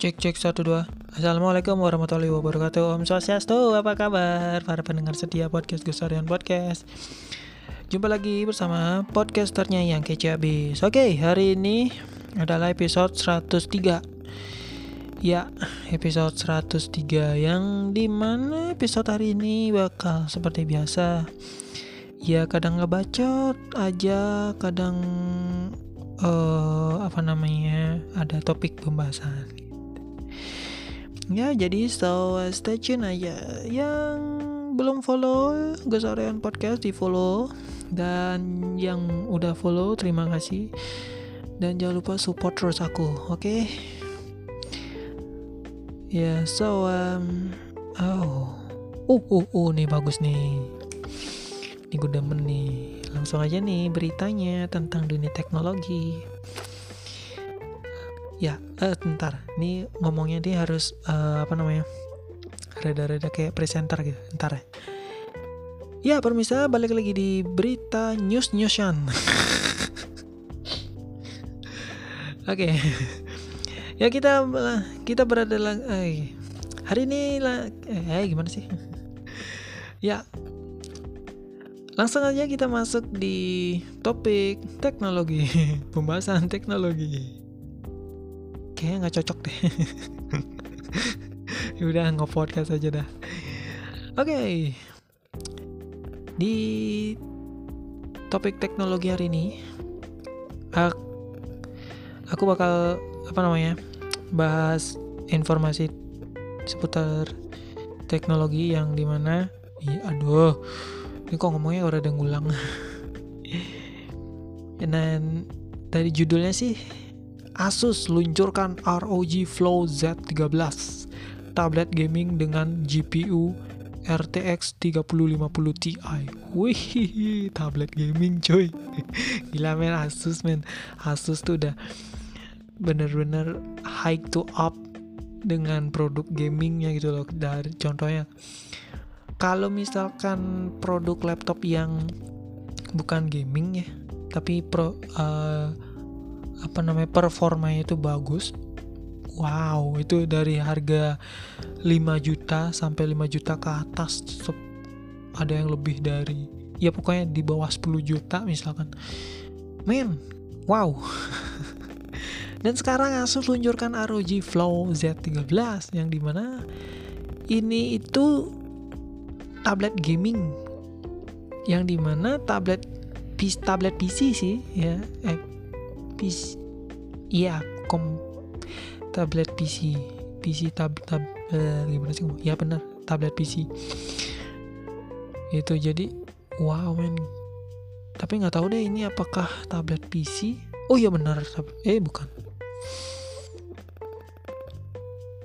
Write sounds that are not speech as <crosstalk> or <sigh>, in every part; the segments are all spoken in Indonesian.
Cek cek satu dua. Assalamualaikum warahmatullahi wabarakatuh. Om Swastiastu. Apa kabar para pendengar setia podcast Gusarian Podcast? Jumpa lagi bersama podcasternya yang kece abis. Oke, hari ini adalah episode 103. Ya, episode 103 yang di mana episode hari ini bakal seperti biasa. Ya, kadang ngebacot aja, kadang uh, apa namanya ada topik pembahasan ya jadi so stay tune aja. Yang belum follow Gosarian Podcast di follow. Dan yang udah follow terima kasih. Dan jangan lupa support terus aku oke? Okay? ya yeah, so um, oh. Uh uh uh nih bagus nih. Ini gue demen nih. Langsung aja nih beritanya tentang dunia teknologi. Ya, eh, bentar. Ini ngomongnya dia harus uh, apa namanya? Reda-reda kayak presenter gitu. Ntar ya. Ya, permisa balik lagi di berita news newsan. <laughs> Oke. okay. ya kita kita berada lagi eh, hari ini lah eh gimana sih? <laughs> ya, Langsung aja kita masuk di topik teknologi, <laughs> pembahasan teknologi. Kayaknya nggak cocok deh. <laughs> Udah nggak podcast aja dah. Oke, okay. di topik teknologi hari ini, aku bakal apa namanya bahas informasi seputar teknologi yang di mana, iya, aduh ini kok ngomongnya udah ada ngulang <laughs> dan dari judulnya sih Asus luncurkan ROG Flow Z13 tablet gaming dengan GPU RTX 3050 Ti. Wih, tablet gaming coy. <laughs> Gila men Asus men. Asus tuh udah bener-bener high to up dengan produk gamingnya gitu loh. Dari contohnya kalau misalkan produk laptop yang bukan gaming ya tapi pro uh, apa namanya performanya itu bagus. Wow itu dari harga 5 juta sampai 5 juta ke atas ada yang lebih dari ya pokoknya di bawah 10 juta misalkan. Men wow. <laughs> Dan sekarang Asus luncurkan ROG Flow Z13 yang di mana ini itu tablet gaming. Yang di mana tablet tablet PC sih ya eh, PC iya kom tablet PC PC tab tab eh, gimana sih ya benar tablet PC itu jadi wow men. Tapi nggak tahu deh ini apakah tablet PC oh iya benar eh bukan.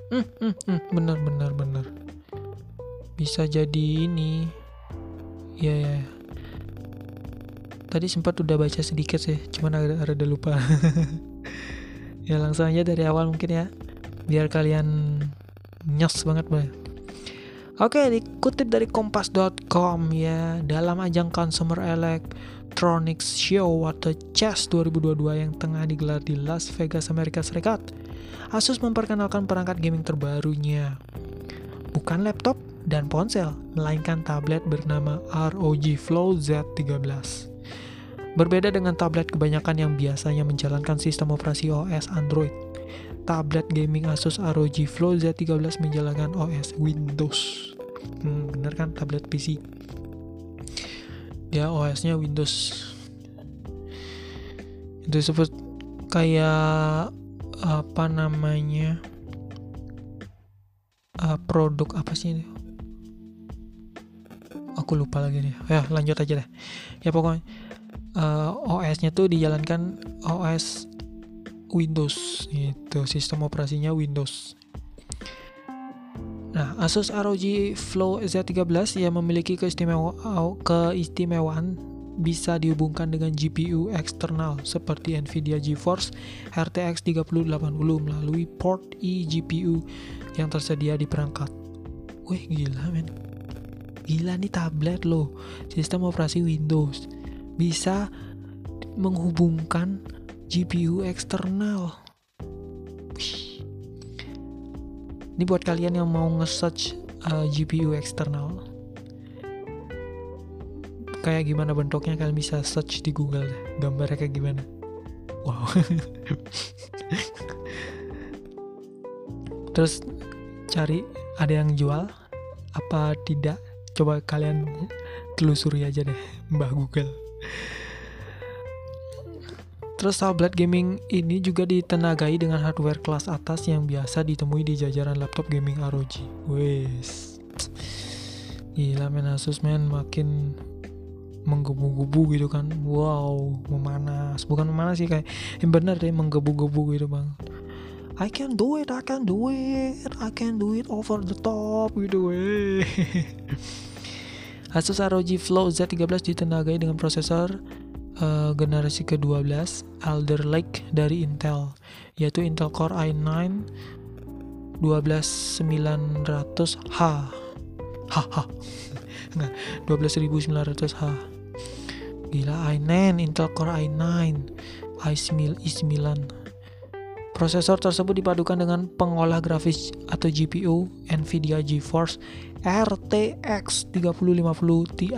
Hmm, hmm, hmm, benar benar benar. Bisa jadi ini. Ya ya tadi sempat udah baca sedikit sih cuman ada ada lupa <laughs> ya langsung aja dari awal mungkin ya biar kalian nyos banget boy Oke, dikutip dari kompas.com ya, dalam ajang Consumer Electronics Show atau CES 2022 yang tengah digelar di Las Vegas, Amerika Serikat, Asus memperkenalkan perangkat gaming terbarunya. Bukan laptop, dan ponsel, melainkan tablet bernama ROG Flow Z13. Berbeda dengan tablet kebanyakan yang biasanya menjalankan sistem operasi OS Android, tablet gaming Asus ROG Flow Z13 menjalankan OS Windows. Hmm, bener kan tablet PC? Dia OS-nya Windows. Itu disebut kayak apa namanya? Uh, produk apa sih ini? aku lupa lagi nih ya lanjut aja deh ya pokoknya uh, eh, OS-nya tuh dijalankan OS Windows itu sistem operasinya Windows. Nah, Asus ROG Flow Z13 yang memiliki keistimewa keistimewaan bisa dihubungkan dengan GPU eksternal seperti Nvidia GeForce RTX 3080 melalui port eGPU yang tersedia di perangkat. Wih, gila men. Gila nih tablet loh sistem operasi Windows bisa menghubungkan GPU eksternal. Ini buat kalian yang mau nge-search uh, GPU eksternal. Kayak gimana bentuknya kalian bisa search di Google gambarnya kayak gimana. Wow. <laughs> Terus cari ada yang jual apa tidak? Coba kalian telusuri aja deh mbah Google Terus tablet gaming ini juga ditenagai dengan hardware kelas atas yang biasa ditemui di jajaran laptop gaming ROG. Wes. Gila men Asus men makin menggebu-gebu gitu kan. Wow, memanas. Bukan memanas sih kayak yang bener deh menggebu-gebu gitu bang. I can do it, I can do it, I can do it over the top gitu. <laughs> Asus ROG Flow Z13 ditenagai dengan prosesor uh, generasi ke-12 Alder Lake dari Intel yaitu Intel Core i9 12900H haha nggak 12900H gila i9 Intel Core i9 i9 i9 Prosesor tersebut dipadukan dengan pengolah grafis atau GPU Nvidia GeForce RTX 3050 Ti.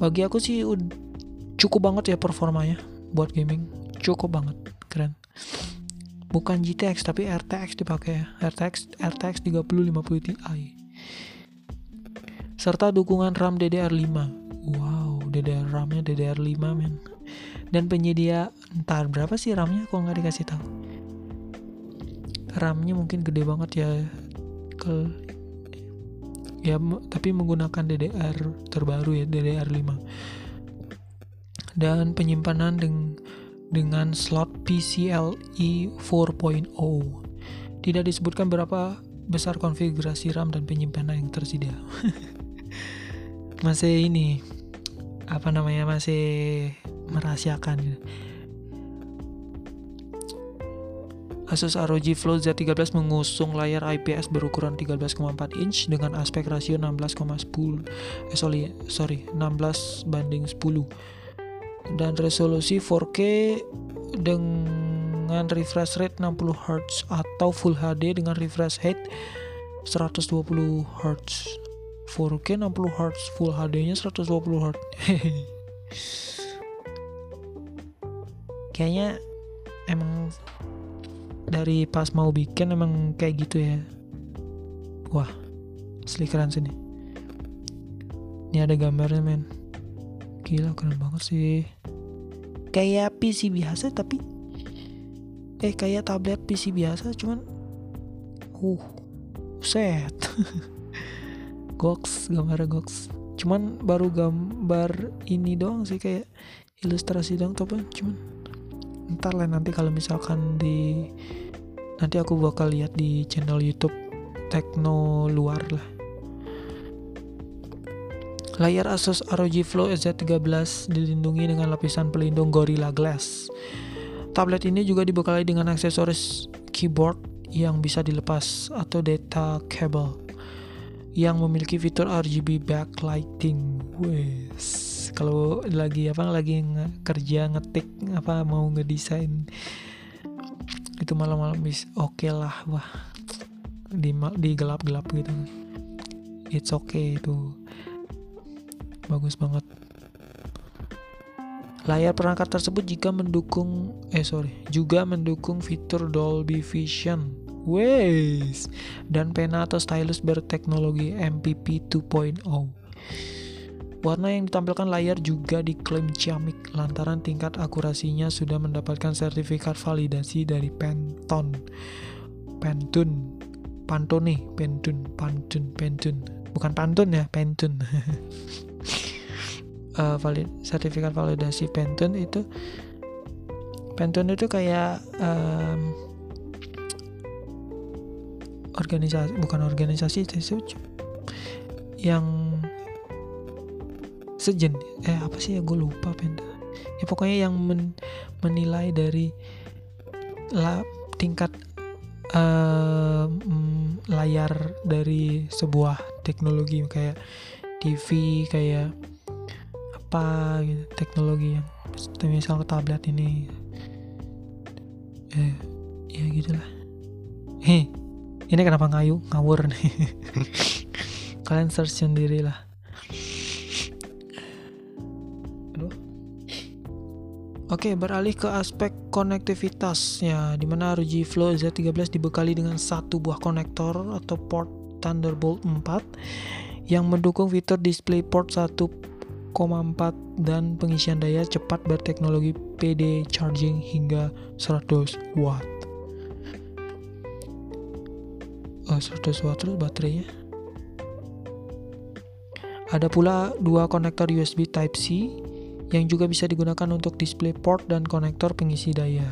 Bagi aku sih cukup banget ya performanya buat gaming. Cukup banget keren. Bukan GTX tapi RTX dipakai ya. RTX RTX 3050 Ti. Serta dukungan RAM DDR5 wow DDR RAM-nya DDR5 men. Dan penyedia entar berapa sih RAM-nya? Kok nggak dikasih tahu? RAM-nya mungkin gede banget ya ke ya tapi menggunakan DDR terbaru ya DDR5 dan penyimpanan deng dengan slot PCIe 4.0. Tidak disebutkan berapa besar konfigurasi RAM dan penyimpanan yang tersedia. <laughs> masih ini apa namanya masih merahasiakan. Asus ROG Flow Z13 mengusung layar IPS berukuran 13,4 inch dengan aspek rasio 16,10 eh sorry, sorry 16 banding 10 dan resolusi 4K dengan refresh rate 60 Hz atau Full HD dengan refresh rate 120 Hz 4K 60 Hz Full HD nya 120 Hz kayaknya emang dari pas mau bikin emang kayak gitu ya. Wah asli keren sini. Ini ada gambarnya men gila keren banget sih. Kayak PC biasa tapi eh kayak tablet PC biasa cuman uh set <laughs> gox gambar gox cuman baru gambar ini doang sih kayak ilustrasi doang tapi cuman ntar lah nanti kalau misalkan di nanti aku bakal lihat di channel YouTube Tekno luar lah Layar Asus ROG Flow Z13 dilindungi dengan lapisan pelindung Gorilla Glass. Tablet ini juga dibekali dengan aksesoris keyboard yang bisa dilepas atau data cable yang memiliki fitur RGB backlighting. Wes, kalau lagi apa lagi nge kerja ngetik apa mau ngedesain itu malam-malam bis oke okay lah wah di di gelap-gelap gitu. It's okay itu bagus banget. Layar perangkat tersebut jika mendukung eh sorry juga mendukung fitur Dolby Vision. Wes dan pena atau stylus berteknologi MPP 2.0 Warna yang ditampilkan layar juga diklaim ciamik. Lantaran tingkat akurasinya sudah mendapatkan sertifikat validasi dari Pantone. Pantone, Pantone, Pantone, Pantone, Pantone. Bukan Pantone ya, Pantone. <laughs> uh, valid sertifikat validasi Pantone itu Pantone itu kayak um, organisasi bukan organisasi yang sejen eh apa sih ya gue lupa Pantone. Ya pokoknya yang men, menilai dari la, tingkat uh, layar dari sebuah teknologi kayak TV kayak apa gitu teknologi yang misal tablet ini. Eh ya gitulah. Heh ini kenapa ngayu ngawur nih? <laughs> Kalian search sendiri lah. Oke, beralih ke aspek konektivitas ya, di mana ROG Flow Z13 dibekali dengan satu buah konektor atau port Thunderbolt 4 yang mendukung fitur DisplayPort 1.4 dan pengisian daya cepat berteknologi PD charging hingga 100 watt. Oh, 100 watt terus baterainya. Ada pula dua konektor USB Type-C yang juga bisa digunakan untuk display port dan konektor pengisi daya.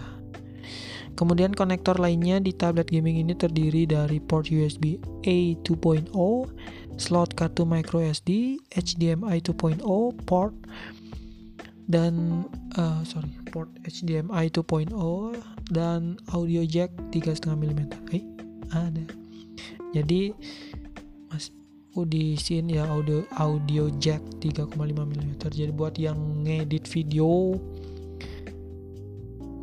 Kemudian konektor lainnya di tablet gaming ini terdiri dari port USB A 2.0, slot kartu micro SD, HDMI 2.0, port dan uh, sorry port HDMI 2.0 dan audio jack 3,5 mm. Eh, ada. Jadi mas aku diisiin ya audio audio jack 3,5 mm jadi buat yang ngedit video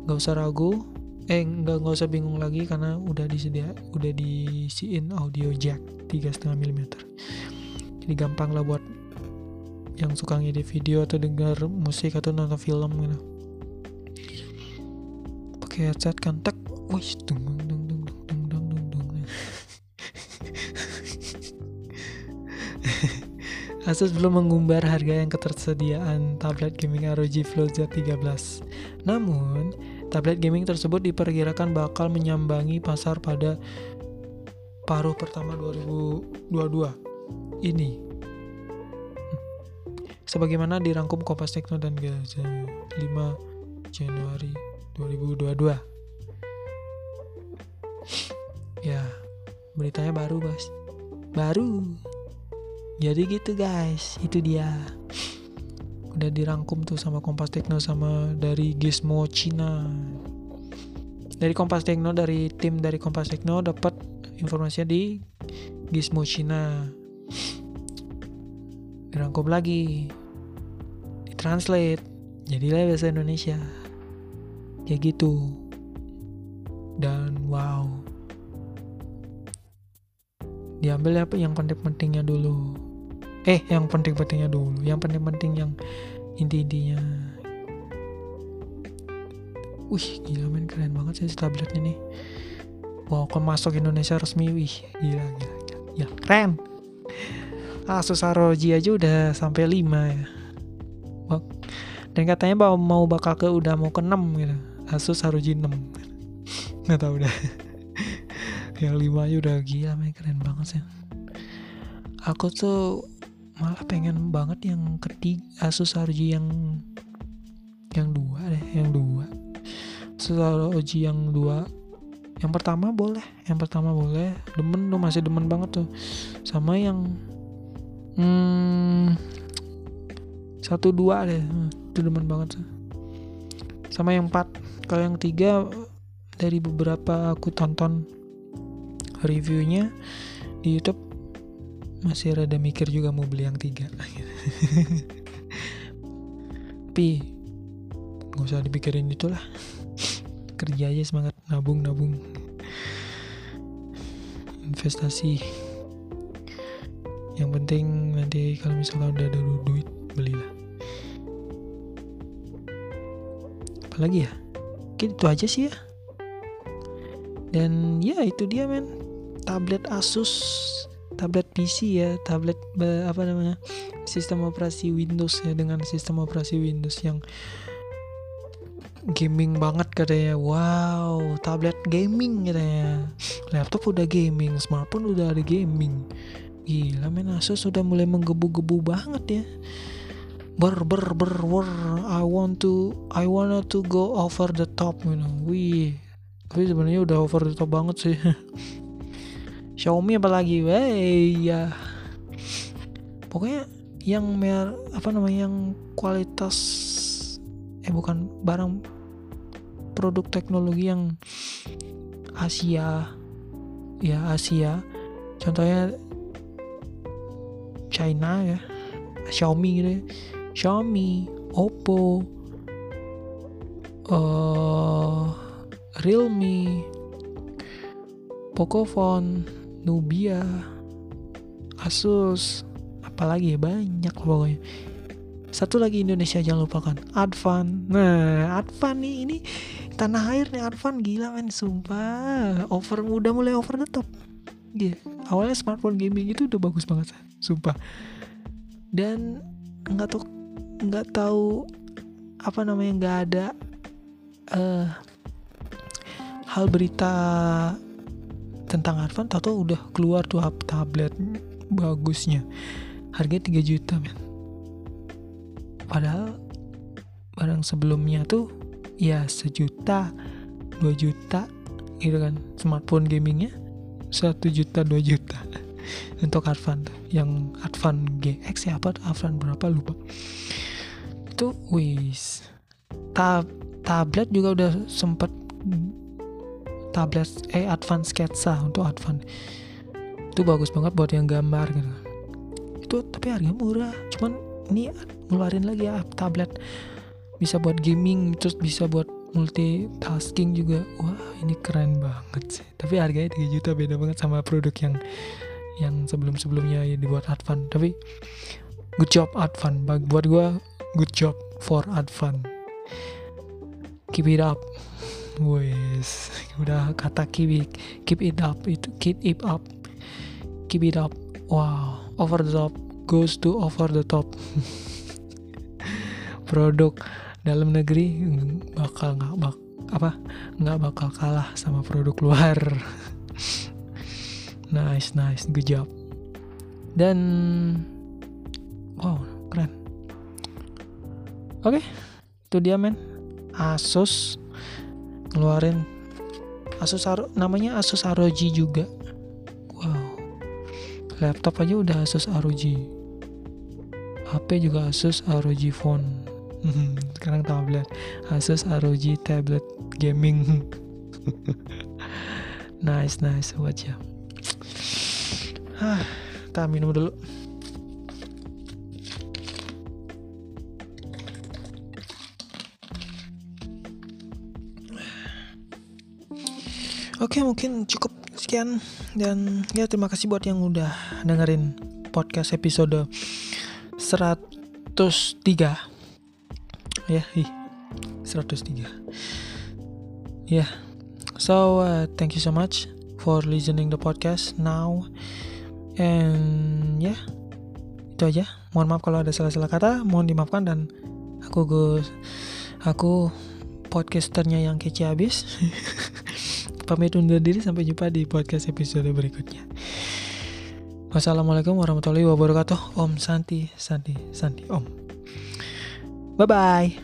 nggak usah ragu eh nggak nggak usah bingung lagi karena udah disedia udah diisiin audio jack 3,5 mm. Jadi gampang lah buat yang suka ngedit video atau dengar musik atau nonton film gitu. Pakai headset kan tek wih dung dung dung dung dung dung dung <laughs> Asus belum mengumbar harga yang ketersediaan tablet gaming ROG Flow Z13. Namun, tablet gaming tersebut diperkirakan bakal menyambangi pasar pada paruh pertama 2022 ini. Sebagaimana dirangkum Kompas Tekno dan Gaza 5 Januari 2022. Ya, beritanya baru, Bos. Baru jadi gitu guys itu dia udah dirangkum tuh sama Kompas Tekno sama dari Gizmo Cina dari Kompas Tekno dari tim dari Kompas Tekno dapat informasinya di Gizmo Cina dirangkum lagi. Ditranslate. Jadilah bahasa Indonesia. Kayak gitu. Dan wow. Diambil apa? Yang penting-pentingnya dulu. Eh yang penting-pentingnya dulu. Yang penting-penting yang inti-intinya. Wih gila men. Keren banget sih tabletnya nih wow masuk Indonesia resmi. Wih gila gila ya keren. Asus ROG aja udah sampai 5 ya. Dan katanya mau, mau bakal ke udah mau ke 6 gitu. Asus ROG 6 nggak tahu udah yang 5 aja udah gila men. Keren banget sih. Aku tuh malah pengen banget yang ketiga Asus ROG yang yang dua deh yang dua. Asus ROG yang dua yang pertama boleh yang pertama boleh. Demen tuh masih demen banget tuh. Sama yang hmm, satu dua deh. Itu demen banget tuh sama yang empat. Kalau yang tiga dari beberapa aku tonton reviewnya di YouTube masih rada mikir juga mau beli yang tiga. <laughs> Tapi nggak usah dipikirin itulah kerja aja semangat nabung nabung. Investasi. Yang penting nanti kalau misalnya udah ada duit belilah. Apalagi ya? Mungkin itu aja sih ya. Dan ya itu dia men. Tablet Asus tablet PC ya tablet apa namanya sistem operasi Windows ya dengan sistem operasi Windows yang gaming banget katanya. Wow tablet gaming katanya. Laptop udah gaming smartphone udah ada gaming. Gila men Asus sudah mulai menggebu-gebu banget ya. Ber ber ber ber I want to I wanna to go over the top you know. Wih tapi sebenarnya udah over the top banget sih. <laughs> Xiaomi apalagi wey ya. Pokoknya yang mer apa namanya yang kualitas eh bukan barang produk teknologi yang Asia ya Asia contohnya China ya Xiaomi gitu ya. Xiaomi Oppo uh, Realme Pocophone, Nubia, Asus, apalagi ya banyak pokoknya. Satu lagi Indonesia jangan lupakan Advan. Nah, Advan nih ini tanah air nih Advan gila men sumpah. Over udah mulai over the top. Yeah. awalnya smartphone gaming itu udah bagus banget, sumpah. Dan nggak tahu nggak tahu apa namanya nggak ada uh, hal berita tentang Advan tahu udah keluar tuh tablet bagusnya harganya 3 juta men padahal barang sebelumnya tuh ya sejuta dua juta gitu kan smartphone gamingnya satu juta dua juta. <laughs> Untuk Advan tuh yang Advan GX ya apa Advan berapa lupa. Itu wis. Tab tablet juga udah sempet tablet eh advance sketsa untuk advance itu bagus banget buat yang gambar gitu itu tapi harganya murah. Cuman ini ngeluarin lagi ya tablet bisa buat gaming terus bisa buat multitasking juga. Wah ini keren banget sih. Tapi harganya 3 juta beda banget sama produk yang yang sebelum sebelumnya ya dibuat Advan. Tapi good job Advan. Buat gue good job for Advan. Keep it up. Wes udah kata keep keep it up. Itu keep it up. Keep it up. Wow over the top. Goes to over the top. <laughs> Produk dalam negeri bakal nggak bak apa nggak bakal kalah sama produk luar. <laughs> Nice nice good job. Dan wow keren. Oke okay, itu dia men. Asus ngeluarin Asus Aro, namanya Asus ROG juga. Wow. Laptop aja udah Asus ROG HP juga Asus ROG phone <laughs> sekarang tablet. Asus ROG tablet gaming. <laughs> Nice nice. Wajah ah kita minum dulu. Oke mungkin cukup sekian. Dan ya terima kasih buat yang udah dengerin podcast episode 103 ya ih 103 ya yeah. so uh, thank you so much for listening the podcast now and yeah, itu aja mohon maaf kalau ada salah-salah kata mohon dimaafkan dan aku gue aku podcasternya yang kece habis <laughs> pamit undur diri sampai jumpa di podcast episode berikutnya. Wassalamualaikum warahmatullahi wabarakatuh. Om Santi, Santi, Santi, Om. Bye bye.